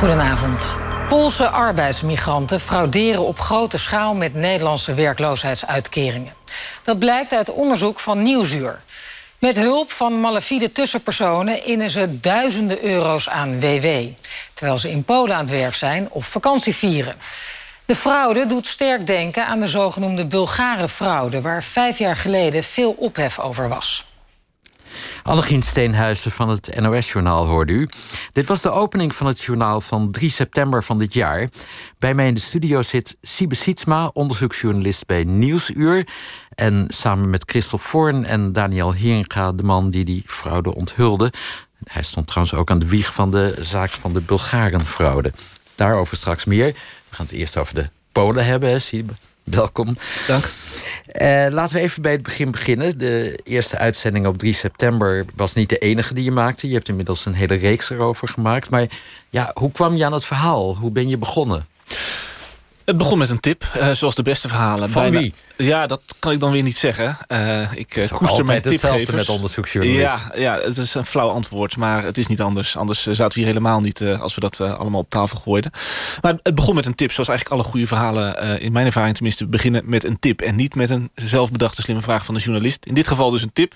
Goedenavond. Poolse arbeidsmigranten frauderen op grote schaal met Nederlandse werkloosheidsuitkeringen. Dat blijkt uit onderzoek van Nieuwsuur. Met hulp van malafide tussenpersonen innen ze duizenden euro's aan WW. Terwijl ze in Polen aan het werk zijn of vakantie vieren. De fraude doet sterk denken aan de zogenoemde Bulgare fraude... waar vijf jaar geleden veel ophef over was. Annegien Steenhuizen van het NOS-journaal hoorde u. Dit was de opening van het journaal van 3 september van dit jaar. Bij mij in de studio zit Siebe Sietsma, onderzoeksjournalist bij Nieuwsuur. En samen met Christel Voorn en Daniel Heringa, de man die die fraude onthulde. Hij stond trouwens ook aan de wieg van de zaak van de Bulgarenfraude. Daarover straks meer. We gaan het eerst over de Polen hebben, hè. Welkom. Dank. Uh, laten we even bij het begin beginnen. De eerste uitzending op 3 september was niet de enige die je maakte. Je hebt inmiddels een hele reeks erover gemaakt. Maar ja, hoe kwam je aan het verhaal? Hoe ben je begonnen? Het begon met een tip, uh, zoals de beste verhalen. Van wie? Ja, dat kan ik dan weer niet zeggen. Uh, ik uh, koester mijn hetzelfde met onderzoeksjournalisten. Ja, ja, het is een flauw antwoord, maar het is niet anders. Anders zaten we hier helemaal niet als we dat allemaal op tafel gooiden. Maar het begon met een tip, zoals eigenlijk alle goede verhalen... in mijn ervaring tenminste, beginnen met een tip... en niet met een zelfbedachte slimme vraag van de journalist. In dit geval dus een tip.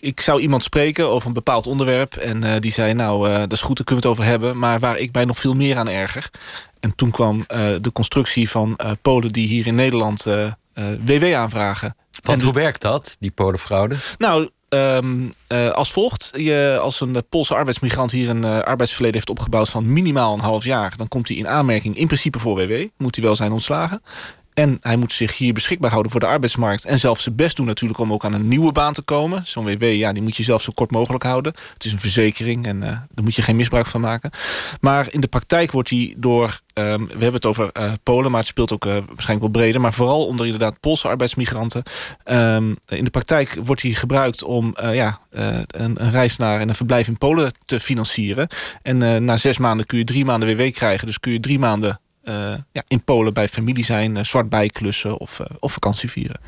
Ik zou iemand spreken over een bepaald onderwerp... en die zei, nou, dat is goed, daar kunnen we het over hebben... maar waar ik mij nog veel meer aan erger... En toen kwam uh, de constructie van uh, Polen die hier in Nederland WW aanvragen. Want hoe werkt dat, die Polenfraude? Nou, um, als volgt. Je, als een Poolse arbeidsmigrant hier een arbeidsverleden heeft opgebouwd... van minimaal een half jaar... dan komt hij in aanmerking in principe voor WW. Moet hij wel zijn ontslagen. En hij moet zich hier beschikbaar houden voor de arbeidsmarkt. En zelf zijn best doen natuurlijk om ook aan een nieuwe baan te komen. Zo'n WW, ja, die moet je zelf zo kort mogelijk houden. Het is een verzekering en uh, daar moet je geen misbruik van maken. Maar in de praktijk wordt hij door... Um, we hebben het over uh, Polen, maar het speelt ook uh, waarschijnlijk wel breder. Maar vooral onder inderdaad Poolse arbeidsmigranten. Um, in de praktijk wordt hij gebruikt om ja, een, een, reis naar en een verblijf in Polen te financieren. En na zes maanden kun je drie maanden WW krijgen. Dus kun je drie maanden ja, in Polen bij familie zijn, uh, zwart bijklussen of, uh, of vakantie vieren.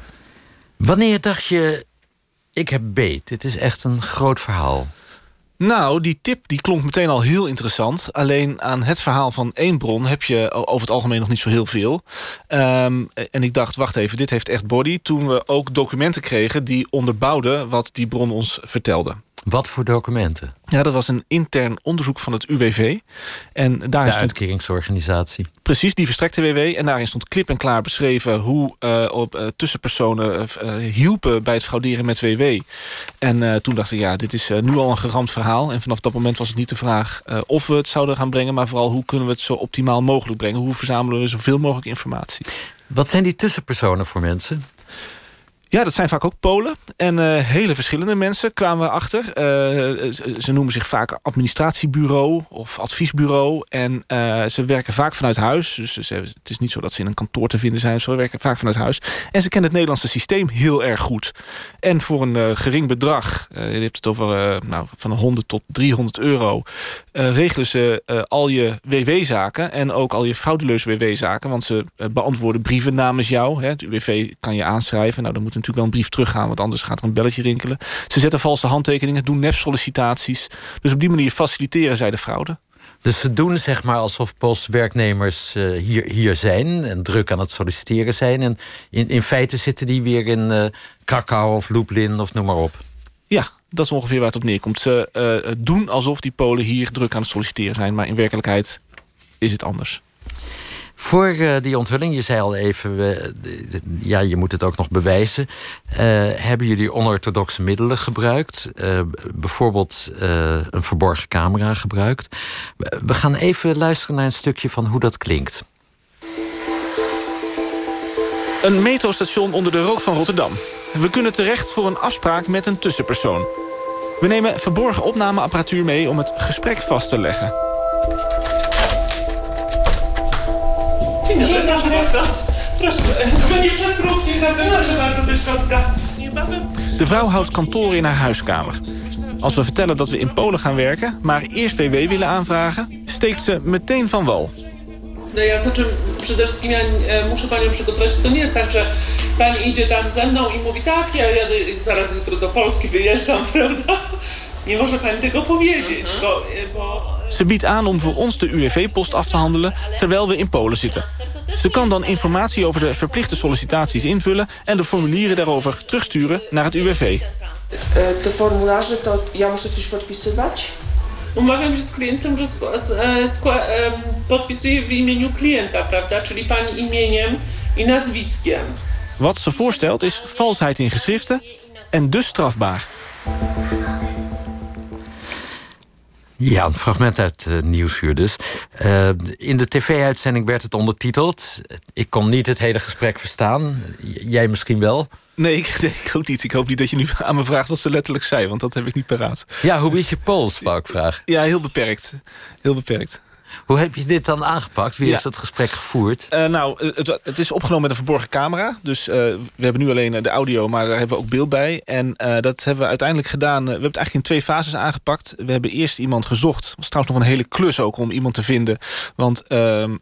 Wanneer dacht je, ik heb beet, dit is echt een groot verhaal? Nou, die tip die klonk meteen al heel interessant. Alleen aan het verhaal van één bron heb je over het algemeen nog niet zo heel veel. Um, en ik dacht, wacht even, dit heeft echt body. Toen we ook documenten kregen die onderbouwden wat die bron ons vertelde. Wat voor documenten? Ja, dat was een intern onderzoek van het UWV. En daarin de uitkeringsorganisatie. Precies, die verstrekte WW. En daarin stond klip en klaar beschreven... hoe uh, op, uh, tussenpersonen uh, hielpen bij het frauderen met WW. En toen dacht ik, ja, dit is nu al een geramd verhaal. En vanaf dat moment was het niet de vraag of we het zouden gaan brengen... maar vooral hoe kunnen we het zo optimaal mogelijk brengen. Hoe verzamelen we zoveel mogelijk informatie. Wat zijn die tussenpersonen voor mensen? Ja, dat zijn vaak ook Polen. En uh, hele verschillende mensen kwamen we achter. Uh, ze noemen zich vaak administratiebureau of adviesbureau. En uh, ze werken vaak vanuit huis. Dus ze, het is niet zo dat ze in een kantoor te vinden zijn. Ze werken vaak vanuit huis. En ze kennen het Nederlandse systeem heel erg goed. En voor een gering bedrag, je hebt het over nou, van 100 tot 300 euro... regelen ze al je WW-zaken en ook al je frauduleuze WW-zaken. Want ze beantwoorden brieven namens jou. Hè. Het UWV kan je aanschrijven. Nou, dan moet natuurlijk wel een brief teruggaan, want anders gaat er een belletje rinkelen. Ze zetten valse handtekeningen, doen nep-sollicitaties. Dus op die manier faciliteren zij de fraude. Dus ze doen zeg maar alsof postwerknemers uh, hier, hier zijn en druk aan het solliciteren zijn. En in, in feite zitten die weer in uh, Krakau of Lublin of noem maar op. Ja, dat is ongeveer waar het op neerkomt. Ze uh, doen alsof die Polen hier druk aan het solliciteren zijn, maar in werkelijkheid is het anders. Voor uh, die onthulling, je zei al even, ja, je moet het ook nog bewijzen. Uh, hebben jullie onorthodoxe middelen gebruikt? bijvoorbeeld een verborgen camera gebruikt? We gaan even luisteren naar een stukje van hoe dat klinkt. Een metrostation onder de rook van Rotterdam. We kunnen terecht voor een afspraak met een tussenpersoon. We nemen verborgen opnameapparatuur mee om het gesprek vast te leggen. Dzień dobry. Proszę, nie przesprówcie, proszę bardzo do środka. De vrouw houdt kantoor in haar huiskamer. Als we vertellen dat we in Polen gaan werken, maar eerst WW willen aanvragen, steekt ze meteen van wal. No ja znaczy przede wszystkim ja e, muszę panią przygotować. To nie jest tak, że pani idzie tam ze mną i mówi tak, ja jadę zaraz jutro do Polski wyjeżdżam, prawda? Nie może pani tego powiedzieć, bo, e, bo Ze biedt aan om voor ons de UWV-post af te handelen terwijl we in Polen zitten. Ze kan dan informatie over de verplichte sollicitaties invullen... en de formulieren daarover terugsturen naar het UWV. De formularze, to ja muszę coś podpisywać? Umawiam się z klientem, że podpisuję w imieniu klienta, prawda? Czyli pani imieniem i nazwiskiem. Wat ze voorstelt is valsheid in geschriften en dus strafbaar. Ja, een fragment uit uh, Nieuwsuur dus. Uh, in de tv-uitzending werd het ondertiteld. Ik kon niet het hele gesprek verstaan. Jij misschien wel? Nee ik, nee, ik ook niet. Ik hoop niet dat je nu aan me vraagt wat ze letterlijk zei... want dat heb ik niet paraat. Ja, hoe is je Pools, wou ik vragen. Ja, heel beperkt. Heel beperkt. Hoe heb je dit dan aangepakt? Wie heeft dat gesprek gevoerd? Uh, nou, het, het, is opgenomen met een verborgen camera. Dus uh, we hebben nu alleen de audio, maar daar hebben we ook beeld bij. En uh, dat hebben we uiteindelijk gedaan. we hebben het eigenlijk in twee fases aangepakt. We hebben eerst iemand gezocht. Het was trouwens nog een hele klus ook om iemand te vinden. Want ehm,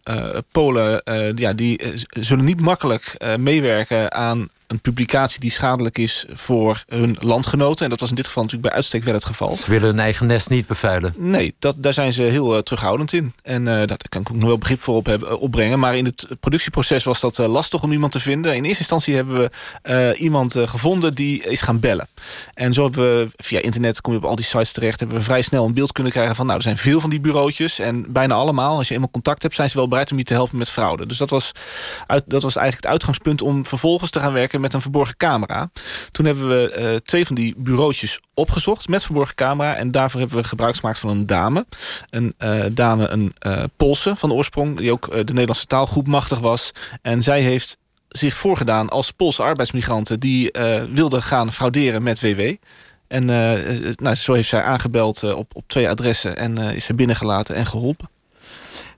Polen ja, die, zullen niet makkelijk meewerken aan een publicatie die schadelijk is voor hun landgenoten. En dat was in dit geval natuurlijk bij uitstek wel het geval. Ze willen hun eigen nest niet bevuilen. Nee, dat, daar zijn ze heel uh, terughoudend in. En uh, daar kan ik ook nog wel begrip voor op hebben, uh, opbrengen. Maar in het productieproces was dat lastig om iemand te vinden. In eerste instantie hebben we iemand gevonden die is gaan bellen. En zo hebben we via internet, kom je op al die sites terecht... hebben we vrij snel een beeld kunnen krijgen van... nou, er zijn veel van die bureautjes. En bijna allemaal, als je eenmaal contact hebt... zijn ze wel bereid om je te helpen met fraude. Dus dat was, uit, dat was eigenlijk het uitgangspunt om vervolgens te gaan werken met een verborgen camera. Toen hebben we uh, twee van die bureautjes opgezocht met verborgen camera. En daarvoor hebben we gebruik gemaakt van een dame. Een uh, dame, een uh, Poolse van oorsprong, die ook de Nederlandse taal goed machtig was. En zij heeft zich voorgedaan als Poolse arbeidsmigranten... die wilden gaan frauderen met WW. En nou, zo heeft zij aangebeld op, op twee adressen... en is zij binnengelaten en geholpen.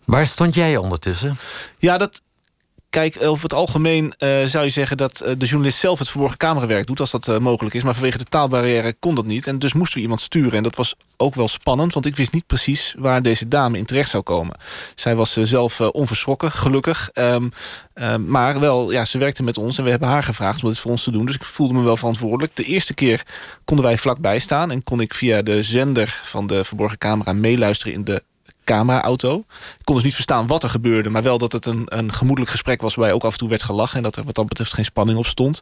Waar stond jij ondertussen? Ja, dat, Kijk, over het algemeen uh, zou je zeggen dat uh, de journalist zelf het verborgen camerawerk doet... als dat mogelijk is, maar vanwege de taalbarrière kon dat niet. En dus moesten we iemand sturen. En dat was ook wel spannend, want ik wist niet precies waar deze dame in terecht zou komen. Zij was zelf onverschrokken, gelukkig. Um, um, maar wel, ja, ze werkte met ons en we hebben haar gevraagd om dit voor ons te doen. Dus ik voelde me wel verantwoordelijk. De eerste keer konden wij vlakbij staan... en kon ik via de zender van de verborgen camera meeluisteren in de camera-auto. Ik kon dus niet verstaan wat er gebeurde... maar wel dat het een, een gemoedelijk gesprek was... waarbij ook af en toe werd gelachen... en dat er wat dat betreft geen spanning op stond.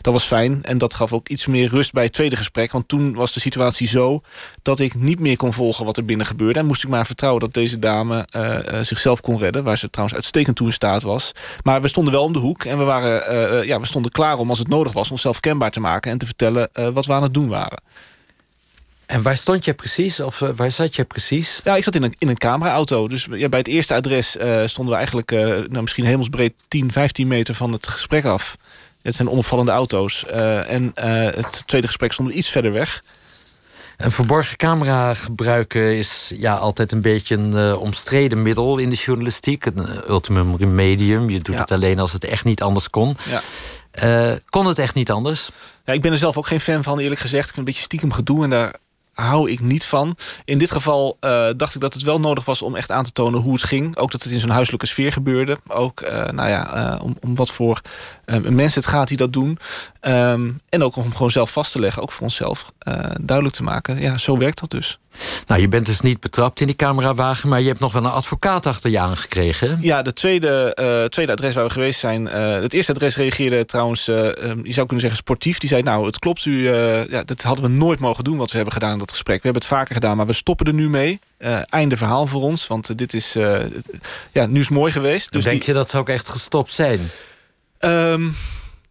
Dat was fijn en dat gaf ook iets meer rust bij het tweede gesprek... want toen was de situatie zo dat ik niet meer kon volgen wat er binnen gebeurde... en moest ik maar vertrouwen dat deze dame uh, uh, zichzelf kon redden... waar ze trouwens uitstekend toe in staat was. Maar we stonden wel om de hoek en we, waren, uh, ja, we stonden klaar om als het nodig was... onszelf kenbaar te maken en te vertellen wat we aan het doen waren. En waar stond je precies? Of uh, waar zat je precies? Ja, ik zat in een, in een cameraauto. Dus ja, bij het eerste adres uh, stonden we eigenlijk... Uh, nou, misschien hemelsbreed 10, 15 meter van het gesprek af. Het zijn onopvallende auto's. en het tweede gesprek stond iets verder weg. Een verborgen camera gebruiken is ja, altijd een beetje een omstreden middel in de journalistiek. Een ultimum remedium. Je doet ja. het alleen als het echt niet anders kon. Ja. kon het echt niet anders? Ja, ik ben er zelf ook geen fan van, eerlijk gezegd. Ik vind een beetje stiekem gedoe en daar hou ik niet van. In dit geval uh, dacht ik dat het wel nodig was om echt aan te tonen hoe het ging. Ook dat het in zo'n huiselijke sfeer gebeurde. Ook uh, nou ja, uh, om, om wat voor mensen het gaat die dat doen. Um, en ook om gewoon zelf vast te leggen, ook voor onszelf duidelijk te maken. Ja, zo werkt dat dus. Nou, je bent dus niet betrapt in die camerawagen... maar je hebt nog wel een advocaat achter je aangekregen. Ja, de tweede, uh, tweede adres waar we geweest zijn... Uh, het eerste adres reageerde trouwens, uh, je zou kunnen zeggen sportief. Die zei, nou, het klopt, u, ja, dat hadden we nooit mogen doen... wat we hebben gedaan in dat gesprek. We hebben het vaker gedaan, maar we stoppen er nu mee. einde verhaal voor ons, want dit is... ja, nu is mooi geweest. Dus denk die... je dat ze ook echt gestopt zijn? Um,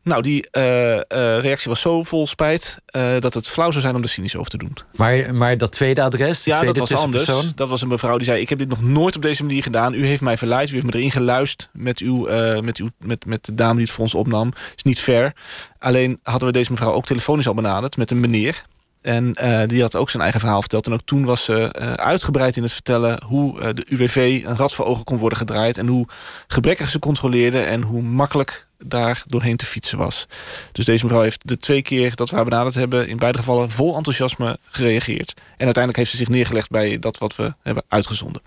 nou, die uh, uh, reactie was zo vol spijt... Uh, dat het flauw zou zijn om er cynisch over te doen. Maar, maar dat tweede adres, ja, tweede dat was anders. Dat was een mevrouw die zei... ik heb dit nog nooit op deze manier gedaan. U heeft mij verleid, u heeft me erin geluisterd... met, uw, met, uw, met, met de dame die het voor ons opnam. is niet fair. Alleen hadden we deze mevrouw ook telefonisch al benaderd... met een meneer. En uh, die had ook zijn eigen verhaal verteld. En ook toen was ze uh, uitgebreid in het vertellen... hoe uh, de UWV een rat voor ogen kon worden gedraaid... en hoe gebrekkig ze controleerde... en hoe makkelijk daar doorheen te fietsen was. Dus deze mevrouw heeft de twee keer dat we haar benaderd hebben... in beide gevallen vol enthousiasme gereageerd. En uiteindelijk heeft ze zich neergelegd bij dat wat we hebben uitgezonden.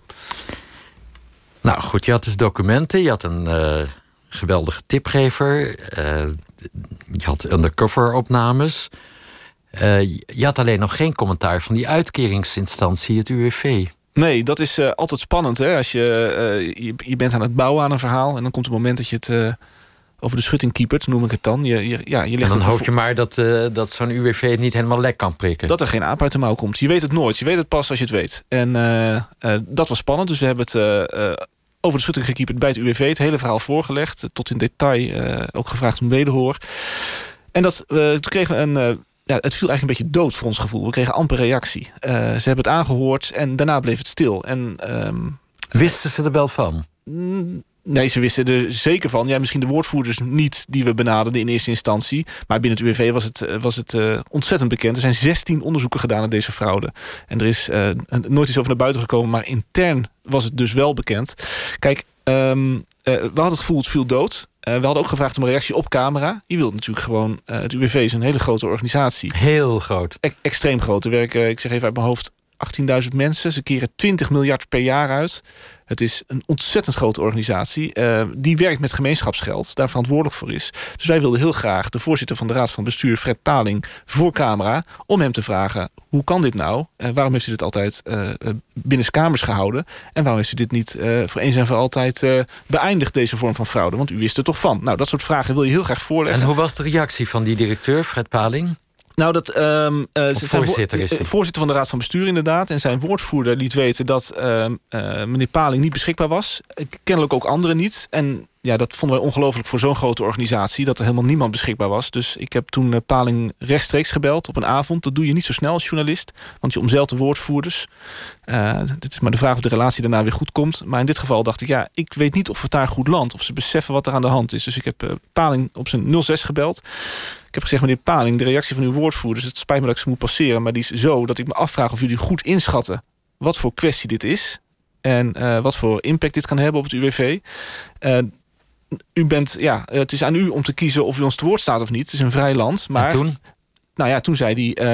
Nou goed, je had dus documenten. Je had een geweldige tipgever. je had undercover opnames... Uh, je had alleen nog geen commentaar van die uitkeringsinstantie, het UWV. Nee, dat is uh, altijd spannend. Hè? Als je, uh, je, je, bent aan het bouwen aan een verhaal... en dan komt het moment dat je het over de schutting kiepert, noem ik het dan. Je, je, ja, je en dan hoop je maar dat, dat zo'n UWV het niet helemaal lek kan prikken. Dat er geen aap uit de mouw komt. Je weet het nooit. Je weet het pas als je het weet. En dat was spannend. Dus we hebben het over de schutting gekieperd bij het UWV. Het hele verhaal voorgelegd. Tot in detail ook gevraagd om wederhoor. En dat, toen kregen we een ja, het viel eigenlijk een beetje dood voor ons gevoel. We kregen amper reactie. Uh, ze hebben het aangehoord en daarna bleef het stil. En, um, Wisten ze er wel van? Nee, ze wisten er zeker van. Ja, misschien de woordvoerders niet die we benaderden in eerste instantie. Maar binnen het UWV was het, eh, was het uh, ontzettend bekend. Er zijn 16 onderzoeken gedaan naar deze fraude. En er is uh, nooit iets over naar buiten gekomen. Maar intern was het dus wel bekend. Kijk, um, we hadden het gevoel het viel dood. Uh, we hadden ook gevraagd om een reactie op camera. Je wilt natuurlijk gewoon... Uh, het UWV is een hele grote organisatie. Heel groot. E extreem groot. Er werken, ik zeg even uit mijn hoofd, 18.000 mensen. Ze keren 20 miljard per jaar uit. Het is een ontzettend grote organisatie. Uh, die werkt met gemeenschapsgeld. Daar verantwoordelijk voor is. Dus wij wilden heel graag de voorzitter van de Raad van Bestuur... Fred Paling, voor camera. Om hem te vragen, hoe kan dit nou? Uh, waarom heeft u dit altijd uh, binnenskamers gehouden? En waarom heeft u dit niet voor eens en voor altijd beëindigd... deze vorm van fraude? Want u wist er toch van. Nou, dat soort vragen wil je heel graag voorleggen. En hoe was de reactie van die directeur, Fred Paling? Nou, dat um, uh, voorzitter is hij. Voorzitter van de Raad van Bestuur inderdaad. En zijn woordvoerder liet weten dat uh, uh, meneer Paling niet beschikbaar was. Kennelijk ook anderen niet. En ja, dat vonden wij ongelooflijk voor zo'n grote organisatie... dat er helemaal niemand beschikbaar was. Dus ik heb toen Paling rechtstreeks gebeld op een avond. Dat doe je niet zo snel als journalist, want je omzeilt de woordvoerders. dit is maar de vraag of de relatie daarna weer goed komt. Maar in dit geval dacht ik, ja, ik weet niet of het daar goed landt... of ze beseffen wat er aan de hand is. Dus ik heb Paling op zijn 06 gebeld... Ik heb gezegd, meneer Paling, de reactie van uw woordvoerders... het spijt me dat ik ze moet passeren, maar die is zo... dat ik me afvraag of jullie goed inschatten wat voor kwestie dit is... en uh, wat voor impact dit kan hebben op het UWV. Uh, u bent, ja, het is aan u om te kiezen of u ons te woord staat of niet. Het is een vrij land, maar... En toen? Nou ja, toen zei hij...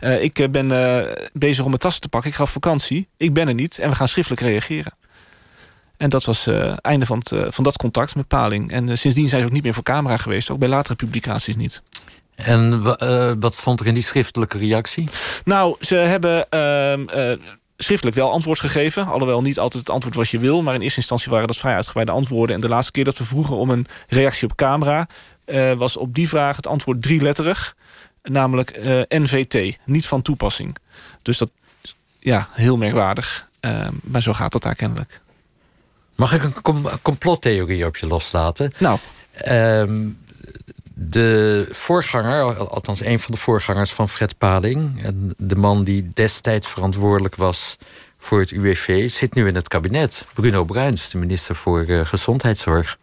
Uh, ik ben bezig om mijn tassen te pakken. Ik ga op vakantie. Ik ben er niet. En we gaan schriftelijk reageren. En dat was het uh, einde van, het, uh, van dat contact met Paling. En uh, sindsdien zijn ze ook niet meer voor camera geweest. Ook bij latere publicaties niet. En wat stond er in die schriftelijke reactie? Nou, ze hebben ehm, schriftelijk wel antwoord gegeven. Alhoewel niet altijd het antwoord wat je wil. Maar in eerste instantie waren dat vrij uitgebreide antwoorden. En de laatste keer dat we vroegen om een reactie op camera... was op die vraag het antwoord drieletterig. Namelijk NVT, niet van toepassing. Dus dat, ja, heel merkwaardig. Ehm, maar zo gaat dat daar kennelijk. Mag ik een com complottheorie op je loslaten? Nou. Um, de voorganger, althans een van de voorgangers van Fred Paling... de man die destijds verantwoordelijk was voor het UWV... zit nu in het kabinet. Bruno Bruins, de minister voor uh, Gezondheidszorg.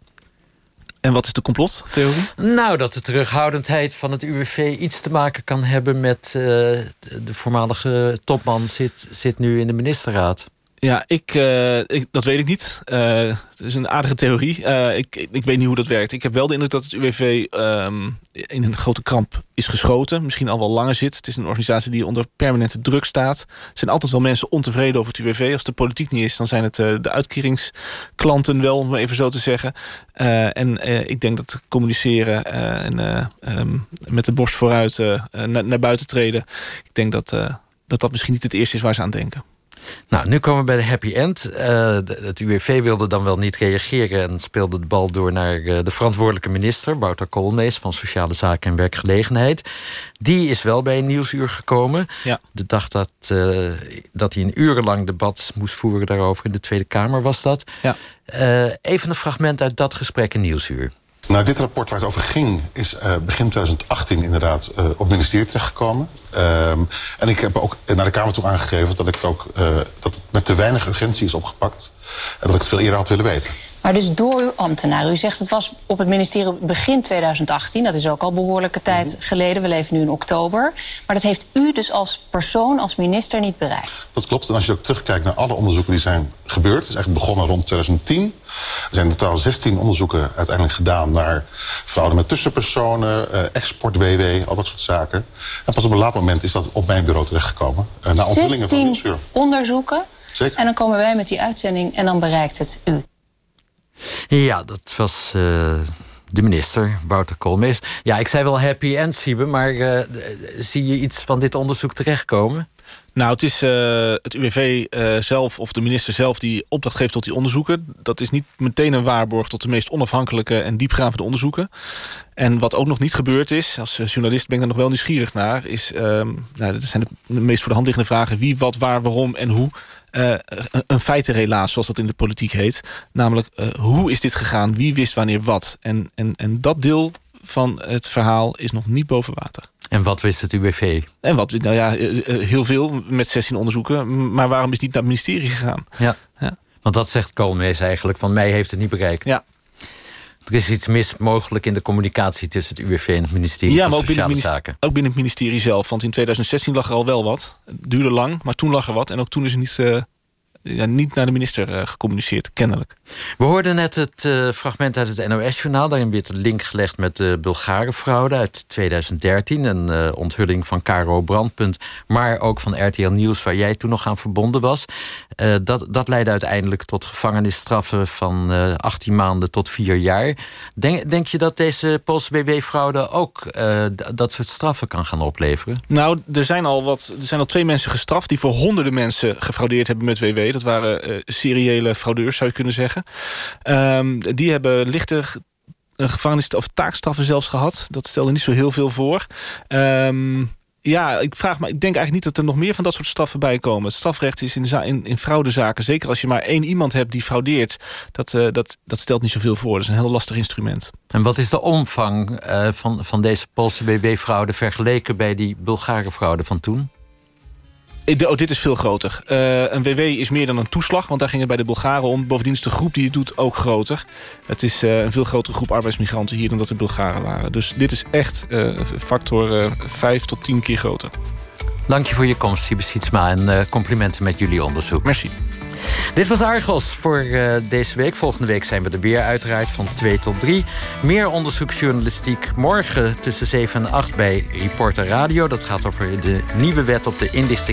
En wat is de complottheorie? Nou, dat de terughoudendheid van het UWV iets te maken kan hebben... met uh, de voormalige topman zit, zit nu in de ministerraad. Ja, ik, uh, ik, dat weet ik niet. Uh, het is een aardige theorie. Uh, ik, ik weet niet hoe dat werkt. Ik heb wel de indruk dat het UWV um, in een grote kramp is geschoten. Misschien al wel langer zit. Het is een organisatie die onder permanente druk staat. Er zijn altijd wel mensen ontevreden over het UWV. Als de politiek niet is, dan zijn het de uitkeringsklanten wel, om even zo te zeggen. en ik denk dat communiceren en um, met de borst vooruit naar, naar buiten treden... ik denk dat, dat dat misschien niet het eerste is waar ze aan denken. Nou, nu komen we bij de happy end. Uh, het UWV wilde dan wel niet reageren en speelde de bal door naar uh, de verantwoordelijke minister, Wouter Koolmees van Sociale Zaken en Werkgelegenheid. Die is wel bij een nieuwsuur gekomen. Ja. De dag dat, uh, dat hij een urenlang debat moest voeren daarover in de Tweede Kamer was dat. Ja. even een fragment uit dat gesprek in nieuwsuur. Nou, dit rapport waar het over ging is uh, begin 2018 inderdaad uh, op het ministerie terechtgekomen. Um, en ik heb ook naar de Kamer toe aangegeven dat, ik het ook, uh, dat het met te weinig urgentie is opgepakt. En dat ik het veel eerder had willen weten. Maar dus door uw ambtenaar. U zegt het was op het ministerie begin 2018. Dat is ook al behoorlijke tijd mm -hmm. geleden. We leven nu in oktober. Maar dat heeft u dus als persoon, als minister niet bereikt. Dat klopt. En als je ook terugkijkt naar alle onderzoeken die zijn gebeurd... het is eigenlijk begonnen rond 2010. Er zijn in totaal 16 onderzoeken uiteindelijk gedaan... naar fraude met tussenpersonen, uh, export-WW, al dat soort zaken. En pas op een laat moment is dat op mijn bureau terechtgekomen. Uh, naar onthullingen van de onderzoeken. Zeker. En dan komen wij met die uitzending en dan bereikt het u. Ja, dat was uh, de minister, Wouter Koolmees. Ja, ik zei wel happy end, Siebe, maar uh, zie je iets van dit onderzoek terechtkomen? Nou, het is uh, het UWV zelf of de minister zelf die opdracht geeft tot die onderzoeken. Dat is niet meteen een waarborg tot de meest onafhankelijke en diepgravende onderzoeken. En wat ook nog niet gebeurd is, als journalist ben ik er nog wel nieuwsgierig naar... is, nou, dat zijn de meest voor de hand liggende vragen... wie, wat, waar, waarom en hoe uh, een feitenrelaas, zoals dat in de politiek heet. Namelijk, uh, hoe is dit gegaan? Wie wist wanneer wat? En, en, en dat deel van het verhaal is nog niet boven water. En wat wist het UWV? En wat, nou ja, eh, heel veel met 16 onderzoeken. Maar waarom is het niet naar het ministerie gegaan? Ja, ja. want dat zegt Koolmees eigenlijk. Van mij heeft het niet bereikt. Ja. Er is iets mis mogelijk in de communicatie tussen het UWV en het ministerie ja, van maar Sociale ook binnen, Zaken. Ook binnen het ministerie zelf. Want in 2016 lag er al wel wat. Het duurde lang, maar toen lag er wat. En ook toen is er niet, uh, ja, niet naar de minister uh, gecommuniceerd, kennelijk. We hoorden net het uh, fragment uit het NOS-journaal. Daarin werd een link gelegd met de Bulgare-fraude uit 2013. Een uh, onthulling van Caro Brandpunt, maar ook van RTL Nieuws... waar jij toen nog aan verbonden was. Uh, dat, dat leidde uiteindelijk tot gevangenisstraffen van 18 maanden tot 4 jaar. Denk, denk je dat deze Poolse BW-fraude ook dat soort straffen kan gaan opleveren? Nou, er zijn al, wat, er zijn al twee mensen gestraft... die voor honderden mensen gefraudeerd hebben met WW. Dat waren seriële fraudeurs, zou je kunnen zeggen. Um, die hebben lichte gevangenis- of taakstraffen zelfs gehad. Dat stelde niet zo heel veel voor. Um, ja, ik vraag me, ik denk eigenlijk niet dat er nog meer van dat soort straffen bij komen. Het strafrecht is in, in, fraudezaken, zeker als je maar één iemand hebt die fraudeert, dat, uh, dat, dat stelt niet zoveel voor. Dat is een heel lastig instrument. En wat is de omvang van, van deze Poolse BB-fraude vergeleken bij die Bulgare fraude van toen? Oh, dit is veel groter. Uh, een WW is meer dan een toeslag, want daar ging het bij de Bulgaren om. Bovendien is de groep die het doet ook groter. Het is uh, een veel grotere groep arbeidsmigranten hier dan dat de Bulgaren waren. Dus dit is echt uh, factor 5 tot 10 keer groter. Dank je voor je komst, Siebe Sietsma, en complimenten met jullie onderzoek. Merci. Dit was Argos voor deze week. Volgende week zijn we er weer uiteraard van 2 tot 3. Meer onderzoeksjournalistiek morgen tussen 7 en 8 bij Reporter Radio. Dat gaat over de nieuwe wet op de inlichting